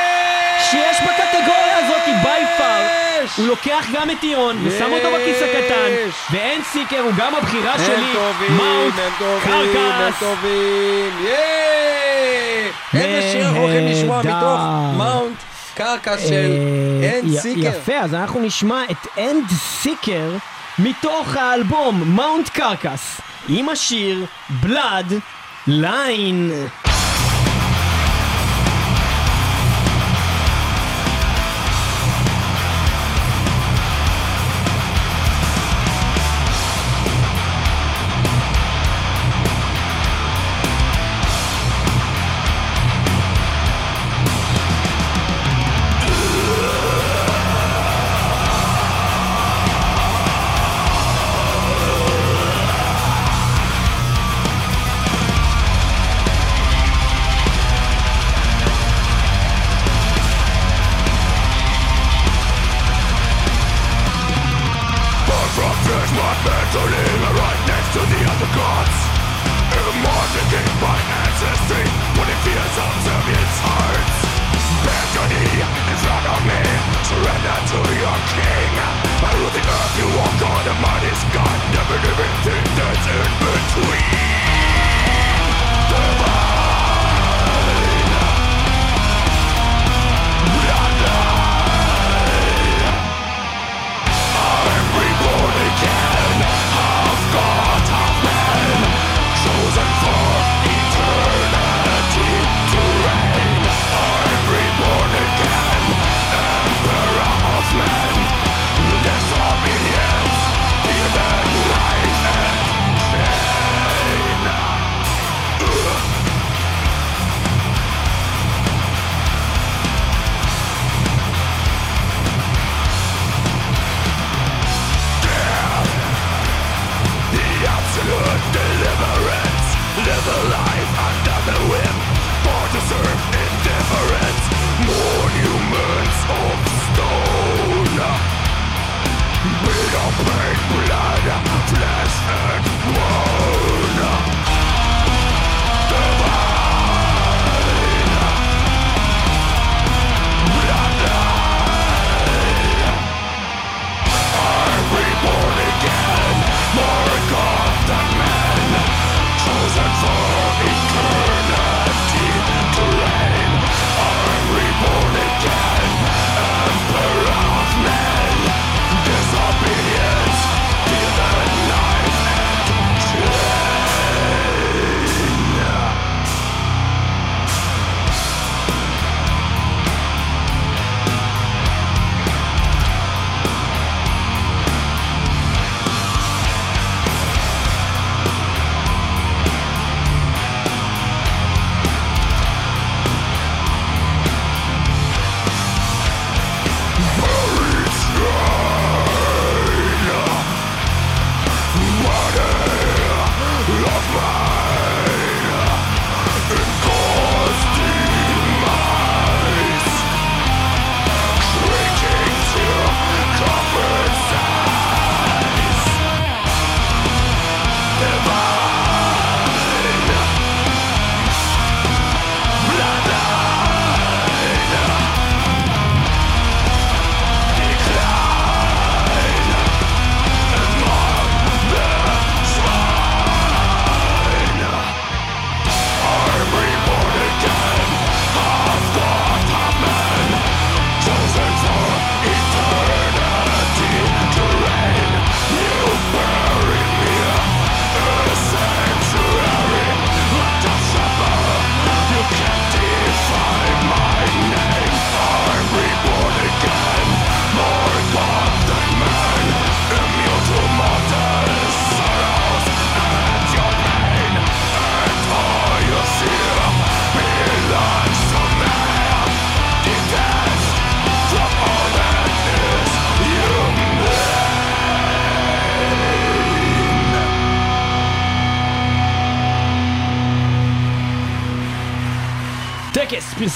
שיש בקטגוריה הזאת ביי פאר. הוא לוקח גם את Aeon ושם אותו בכיס הקטן. ו Endseeker הוא גם הבחירה הם שלי, טובים, Mount הם טובים, הם קרקס. טובים, ייי! איזה שיר אנחנו הולכים לשמוע. מתוך Mount Carcass של אה, End י- seeker. יפה, אז אנחנו נשמע את Endseeker מתוך האלבום Mount Carcass עם השיר Bloodline.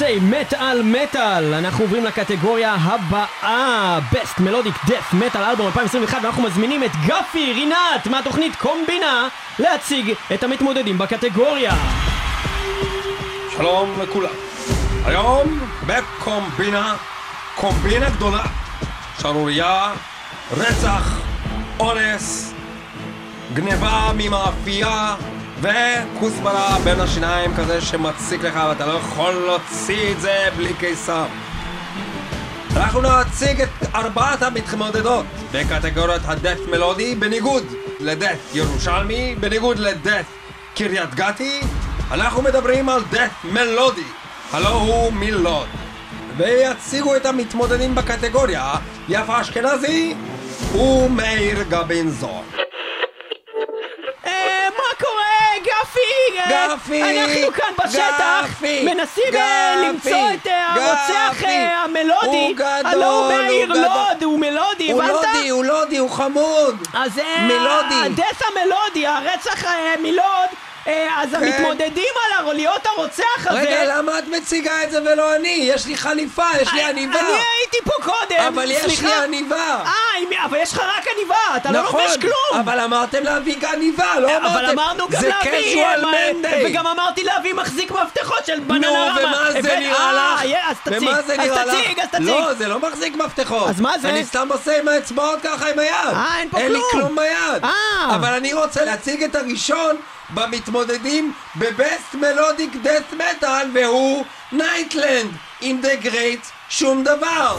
פרסי מטאל מטאל אנחנו עוברים לקטגוריה הבאה Best Melodic Death Metal אלבום 2021 ואנחנו מזמינים את גפי רינת מהתוכנית קומבינה להציג את המתמודדים בקטגוריה שלום לכולם. היום בקומבינה, קומבינה גדולה, שערורייה, רצח, אונס, גניבה ממאפייה וכוסברה בין השיניים כזה שמציק לך ואתה לא יכול להוציא את זה בלי קיסר. אנחנו נציג את ארבעת המתמודדות בקטגוריית הדף מלודי בניגוד לדף ירושלמי, בניגוד לדף קריית גתי אנחנו מדברים על דף מלודי, הלא הוא מילוד ויציגו את המתמודדים בקטגוריה יפה אשכנזי ומאיר גבינזון גפי? אה, גפי, אנחנו כאן בשטח גפי, מנסים אה, גפי, למצוא את אה, הרוצח גפי. המלודי הוא גדול, הלא הוא הוא גדול. לוד הוא מלודי הוא הבנת? לודי, הוא לודי, הוא חמוד אז מלודי. הדס המלודי, הרצח מלוד, אז המתמודדים על להיות הרוצח הזה... כן. רגע, למה את מציגה את זה ולא אני? יש לי חליפה, יש לי עניבה אני הייתי פה קודם, אבל יש. לי עניבה אה, אבל יש לך רק עניבה, אתה לא נכון, לובש כלום! אבל אמרתם להביא עניבה, לא אמרתם אבל אמרנו גם זה להביא, casual אה, Monday. וגם אמרתי להביא מחזיק מפתחות של בננרמה. ומה זה נראה אה, לך? יה, אז תציג, ומה זה אז נראה לך? תציג, אז תציג. לא, זה לא מחזיק מפתחות. אז מה זה? אני סתם עושה עם האצבעות ככה עם היד. אה, אין פה אין לי כלום. כלום ביד. אה. אבל אני רוצה להציג את הראשון במתמודדים ב Best Melodic Death Metal והוא Nightland עם The Great שום דבר.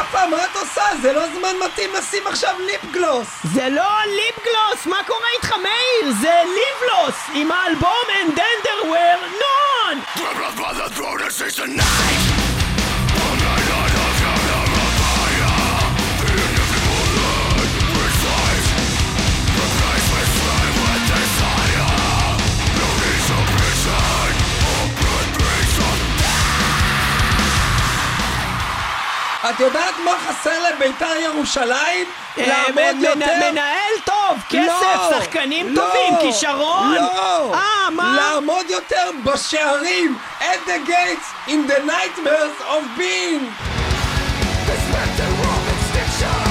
יפה, מה את עושה? זה לא זמן מתאים לשים עכשיו ליפ גלוס. זה לא ליפגלוס, מה קורה איתך מאיר? זה ליבלוס עם האלבום And then there were none! את יודעת מה חסר לביתר ירושלים? אה, לעמוד יותר? מנהל טוב, כסף, לא, שחקנים לא, טובים, כישרון! לא! אה? לעמוד יותר בשערים! at the gates in the nightmares of being! אתה- אתה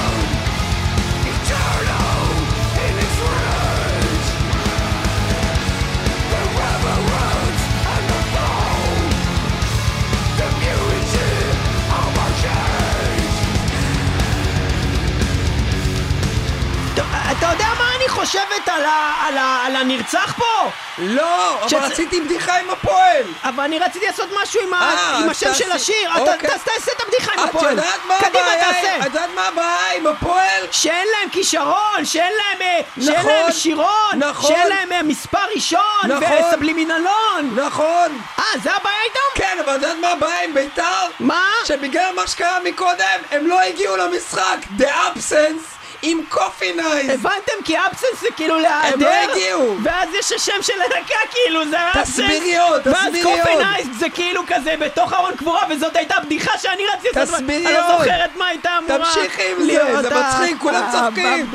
יודע מה אני חושבת על ה- על ה- על הנרצח פה? לא, אבל שצ- רציתי בדיחה עם הפועל! אבל אני רציתי לעשות משהו עם ה- אה, עם השם של תעשי- השיר. אתה אוקיי. ת- תעשה את הבדיחה עם את הפועל. יודעת מה קדימה, הבעיה? תעשה. את יודעת מה הבעיה עם הפועל? שאין להם כישרון, שאין להם, אה, שאין נכון, להם שירון, נכון. שאין להם אה, מספר ראשון, נכון. וסבלימינלון. נכון! אה, זה הבעיה איתם? כן, אבל את יודעת מה הבעיה עם ביתר? מה? שבגלל מה שקרה מקודם, הם לא הגיעו למשחק! The absence עם Coffinized! הבנתם? כי absence זה כאילו להיעדר. הם לא הגיעו. ואז יש השם של הלהקה כאילו, זה absence. תסבירי עוד, ואז תסבירי Coffin עוד. ized זה כאילו כזה בתוך ארון קבורה, וזאת הייתה בדיחה שאני רציתי לעשות. תסבירי אני לא עוד. זוכרת מה הייתה אמורה. תמשיכי עם זה, זה מצחיק, כולם צוחקים.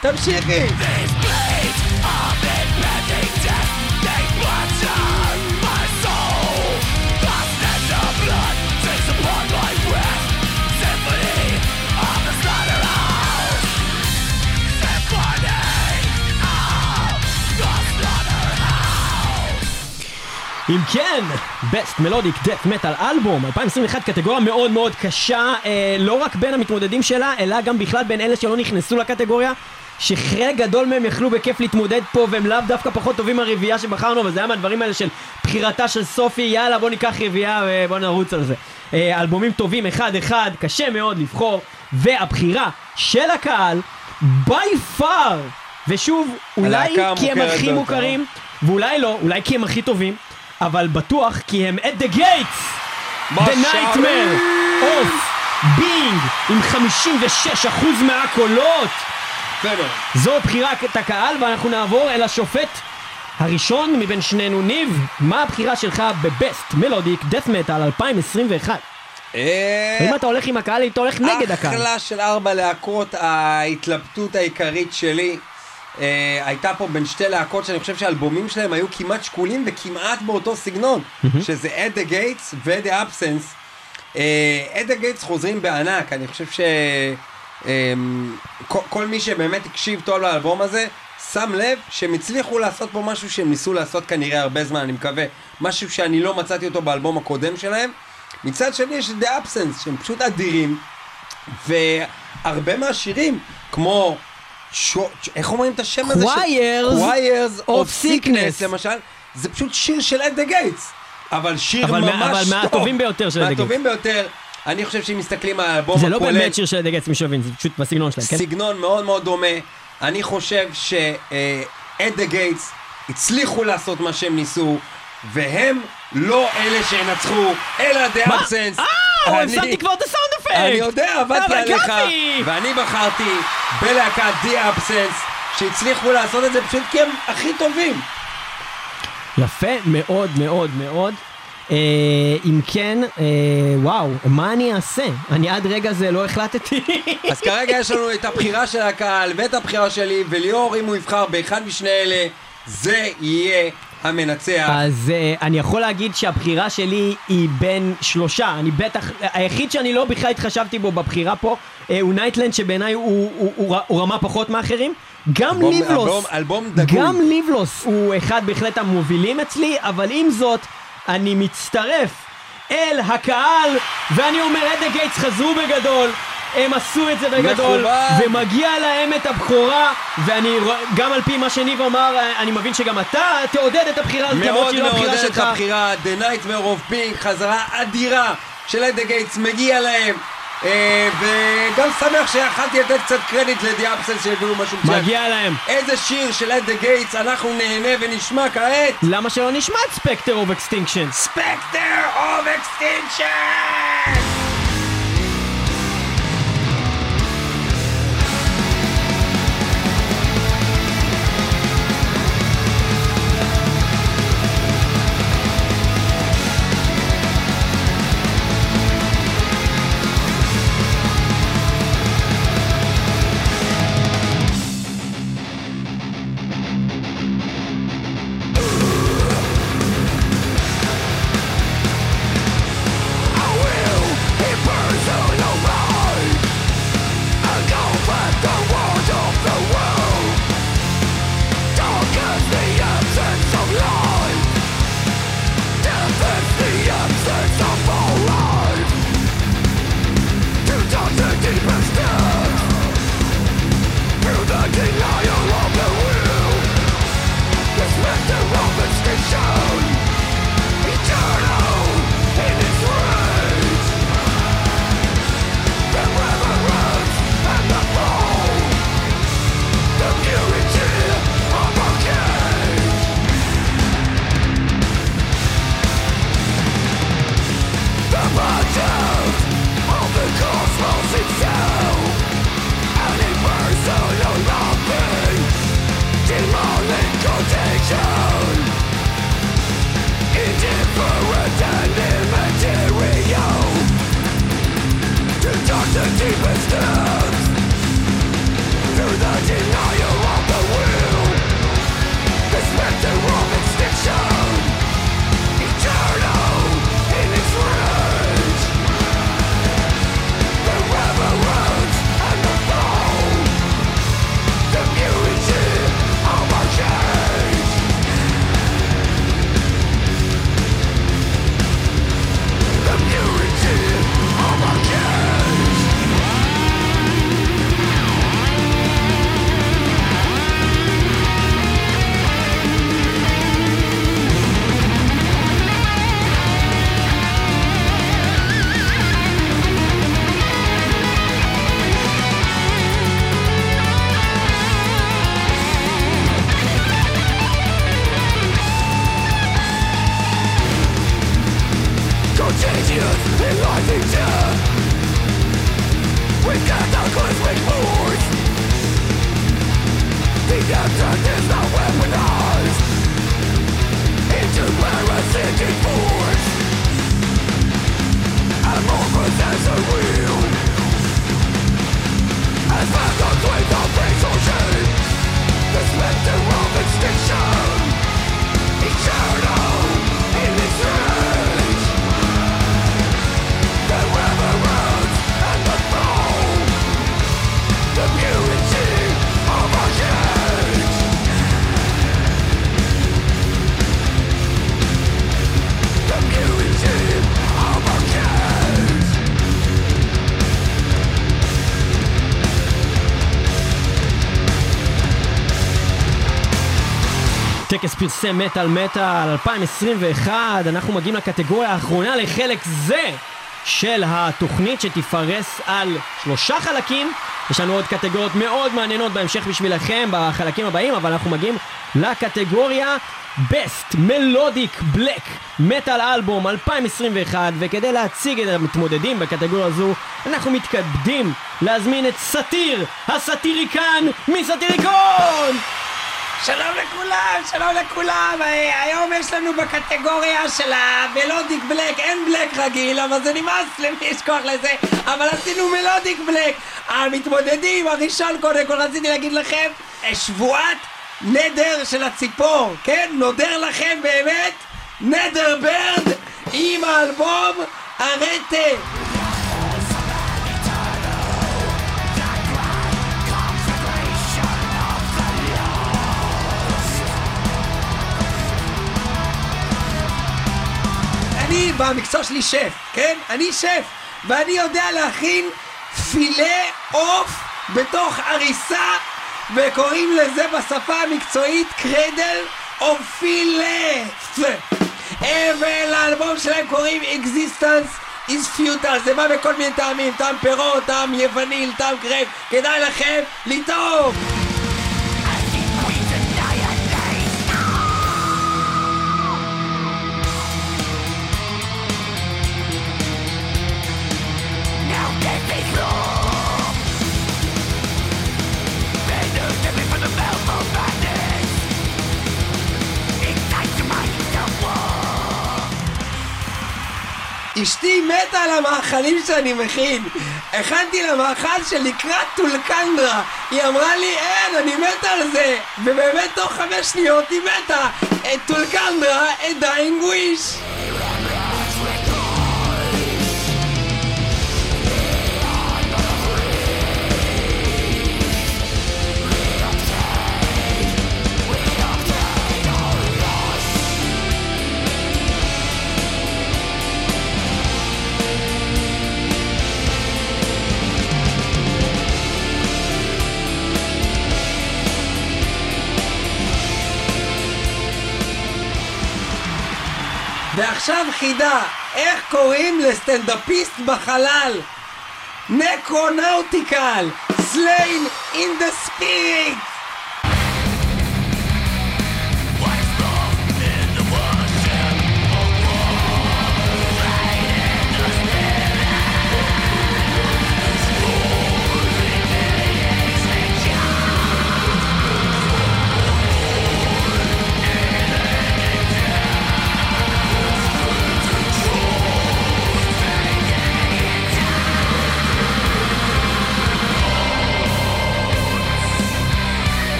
תמשיכי! אם כן, Best Melodic Death Metal אלבום 2021 קטגוריה מאוד מאוד קשה אה, לא רק בין המתמודדים שלה אלא גם בכלל בין אלה שלא נכנסו לקטגוריה שחלק גדול מהם יכלו בכיף להתמודד פה והם לאו דווקא פחות טובים מהרביעייה שבחרנו אבל זה היה מהדברים האלה של בחירתה של סופי יאללה בוא ניקח רביעייה ובוא נרוץ על זה אה, אלבומים טובים אחד אחד קשה מאוד לבחור והבחירה של הקהל by far ושוב אולי כי הם הכי. מוכרים ואולי לא אולי כי הם הכי טובים אבל בטוח כי הם at the gates The. Nightmare of Being עם 56% מהקולות מאוד. זו בחירת הקהל, ואנחנו נעבור אל השופט הראשון מבין שנינו. ניב, מה הבחירה שלך בבסט מלודיק דף מטאל 2021? אה, אם אתה הולך עם הקהל, אתה הולך נגד הקהל. אחלה של ארבע להקות, ההתלבטות העיקרית שלי אה, הייתה פה בין שתי להקות שאני חושב שהאלבומים שלהם היו כמעט שקולים וכמעט באותו סגנון, שזה At the Gates ו-The Absence. אה, At the Gates חוזרים בענק, אני חושב ש... אה, כל, כל מי שבאמת הקשיב טוב לאלבום הזה, שם לב שהם הצליחו לעשות פה משהו שהם ניסו לעשות כנראה הרבה זמן, אני מקווה. משהו שאני לא מצאתי אותו באלבום הקודם שלהם. מצד שני יש את The Absence, שהם פשוט אדירים, והרבה מהשירים, כמו, איך אומרים את השם הזה? Choirs Choirs of of Sickness. Sickness, למשל, זה פשוט שיר של the Gates, אבל שיר אבל מה- ממש אבל טוב. מהטובים ביותר של the מהטובים ביותר. אני חושב שאם מסתכלים על האלבום זה לא הכולל, באמת שיר של דגץ משווין, זה פשוט בסגנון שלהם, כן? סגנון מאוד מאוד דומה. אני חושב the Gates הצליחו לעשות מה שהם ניסו, והם לא אלה שינצחו, אלא The מה? אני- שמתי כבר את הסאונד אפקט! אני יודע, עבדתי אבל עליך! ואני בחרתי בלהקת The Absence, שהצליחו לעשות את זה פשוט כי הם הכי טובים. יפה מאוד מאוד מאוד. אה, אם כן, אה, וואו, מה אני אעשה? אני עד רגע זה לא החלטתי. אז כרגע יש לנו את הבחירה של הקהל ואת הבחירה שלי, וליאור, אם הוא יבחר באחד משני אלה, זה יהיה המנצח. אז uh, אני יכול להגיד שהבחירה שלי היא בין שלושה, אני בטח, היחיד שאני לא בכלל התחשבתי בו בבחירה פה uh, הוא Nightland שבעיניי הוא, הוא, הוא, הוא רמה פחות מאחרים. גם אלבום- ליבלוס, אלבום- אלבום דגול. גם ליבלוס הוא אחד בהחלט המובילים אצלי, אבל עם זאת, אני מצטרף אל הקהל, ואני אומר, At the Gates חזרו בגדול. הם עשו את זה בגדול. ומגיע להם את הבכורה, ואני גם על פי מה שניב אמר, אני מבין שגם אתה תעודד את הבחירה הזאת, למרות מאוד שהיא לא הבחירה מעודד את שלך. הבחירה, The Nightmare of Being, חזרה אדירה של At the Gates, מגיע להם. אה, וגם שמח שיכלתי לתת קצת קרדיט ל The Absence שהביאו משהו מצוין. מגיע להם. איזה שיר של At the Gates אנחנו נהנה ונשמע כעת? למה שלא נשמע את Spectre of Extinction? ספקטר אוף אקסטינקשן! פרסי מטאל מטאל 2021, אנחנו מגיעים לקטגוריה האחרונה לחלק זה של התוכנית שתפרס על שלושה חלקים. יש לנו עוד קטגוריות מאוד מעניינות בהמשך בשבילכם בחלקים הבאים, אבל אנחנו מגיעים לקטגוריה Best Melodic Black Metal Album 2021, וכדי להציג את המתמודדים בקטגוריה הזו, אנחנו מתכבדים להזמין את סאטיר, הסאטיריקן מסאטיריקון! שלום לכולם, שלום לכולם. אה, היום יש לנו בקטגוריה של המלודיק בלק, אין בלק רגיל, אבל זה נמאס למי יש כוח לזה, אבל עשינו מלודיק בלק. המתמודדים, הראשון קודם כל רציתי להגיד לכם, אה, שבועת נדר של הציפור, כן? נודר לכם באמת נדר ברד עם האלבום הרטה. אני במקצוע שלי שף, כן? אני שף, ואני יודע להכין פילה עוף בתוך עריסה, וקוראים לזה בשפה המקצועית קרדל או פילף. אה, ולאלבום שלהם קוראים Existence is Futile, זה בא בכל מיני טעמים, טעם פירות, טעם יווניל, טעם קרב, כדאי לכם לטעום! אשתי מתה על המאכלים שאני מכין. הכנתי לה מאכל שנקרא Thulcandra. היא אמרה לי, אין, אני מתה על זה. ובאמת תוך חמש שניות היא מתה. את Thulcandra, A Dying Wish. ועכשיו חידה, איך קוראים לסטנדאפיסט בחלל? Necronautical, Slain in the Spirit!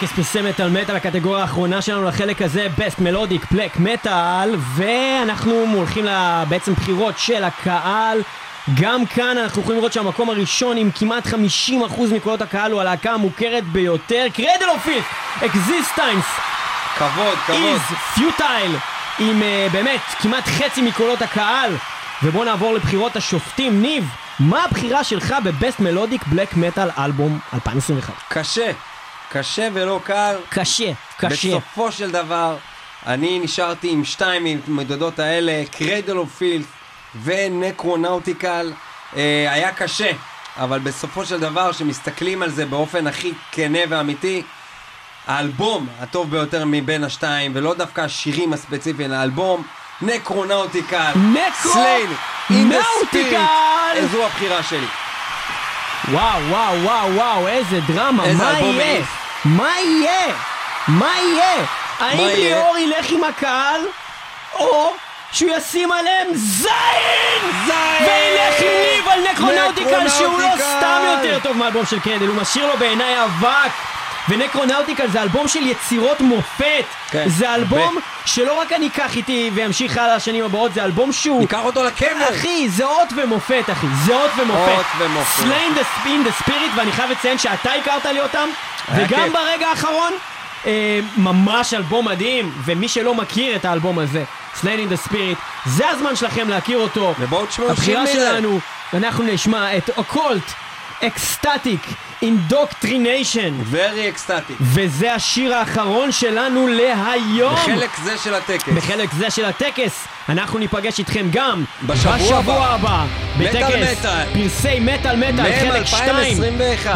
טקס פרסי מטאל מטאל, הקטגוריה האחרונה שלנו לחלק הזה, Best Melodic Black Metal, ואנחנו הולכים לבעצם בחירות של הקהל. גם כאן אנחנו יכולים לראות שהמקום הראשון עם כמעט 50% מקולות הקהל הוא הלהקה המוכרת ביותר, Cradle of Filth, Existence, כבוד, כבוד. Is Futile, עם uh, באמת כמעט חצי מקולות הקהל. ובואו נעבור לבחירות השופטים. ניב, מה הבחירה שלך ב Best Melodic Black Metal Album 2021? קשה, קשה ולא קל. קשה, קשה. בסופו של דבר, אני נשארתי עם שתיים מהמתמודדות האלה, Cradle of Filth ו Necronautical. אה, היה קשה, אבל בסופו של דבר, כשמסתכלים על זה באופן הכי כנה ואמיתי, האלבום הטוב ביותר מבין השתיים, ולא דווקא השירים הספציפיים, האלבום, Necronautical. Necro- Slain, in the nautical! Spirit. זו הבחירה שלי. וואו, וואו, וואו, וואו, איזה דרמה, איזה מה יהיה? מה יהיה? מה יהיה? האם יהיה? ליאור ילך עם הקהל, או שהוא ישים עליהם זין! זין! וילך עם ניב על Necronautical שהוא לא! סתם יותר טוב מהאלבום של Cradle, הוא משאיר לו בעיניי אבק. ו Necronautical זה אלבום של יצירות מופת. כן, זה אלבום הרבה. שלא רק אני אקח איתי ואמשיך הלאה לשנים הבאות, זה אלבום שהוא... ניקח אותו לקבר. אחי, זה אות ומופת, אחי, זה אות ומופת. אות ומופת. Slain in the Spirit, ואני חייב לציין שאתה הכרת לי אותם, וגם כיף. ברגע האחרון, אה, ממש אלבום מדהים, ומי שלא מכיר את האלבום הזה, Slain in the Spirit, זה הזמן שלכם להכיר אותו. ובואו תשמעו הבחירה שיר מזה. שלנו אנחנו נשמע את Occult, Ecstatic, Indoctrination, Very ecstatic. וזה השיר האחרון שלנו להיום. בחלק זה של הטקס. בחלק זה של הטקס, אנחנו ניפגש איתכם גם בשבוע בשבוע הבא. הבא, בטקס. פרסי מטאל מטאל, חלק 2. 2021.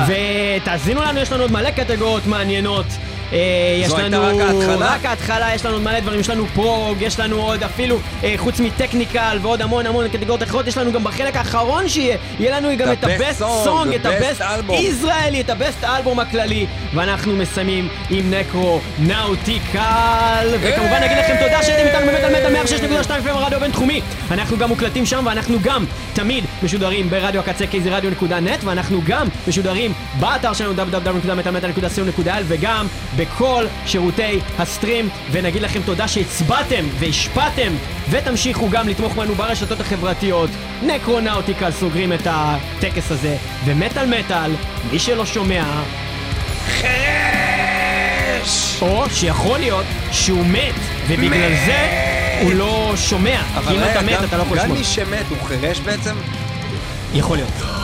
ותאזינו לנו, יש לנו עוד מלא קטגוריות מעניינות. אה, יש זו הייתה לנו רק ההתחלה? רק ההתחלה, יש לנו מלא דברים, יש לנו prog, יש לנו עוד אפילו, אה, חוץ מ technical ועוד המון המון קטגוריות אחרות, יש לנו גם בחלק האחרון שיהיה, יהיה לנו גם את ה best song, את ה best. ישראלי, את ה best אלבום הכללי, ואנחנו מסיימים עם Necronautical, וכמובן נגיד לכם תודה שהייתם איתנו באמת על מטה 106.2 FM הרדיו הבינתחומי, אנחנו גם מוקלטים שם ואנחנו גם תמיד משודרים ברדיו הקצה kzradio.net ואנחנו גם משודרים באתר שלנו www.מטאמטה.co.il וגם בכל שירותי ה stream ונגיד לכם תודה שהצבעתם והשפעתם ותמשיכו גם לתמוך בנו ברשתות החברתיות. Necronautical סוגרים את הטקס הזה ומטאל מטאל מי שלא שומע או שיכול להיות שהוא מת ובגלל זה הוא לא שומע. כי אם אתה מת גם- אתה לא יכול גם לשמוע. מי שמת הוא חירש בעצם? יכול להיות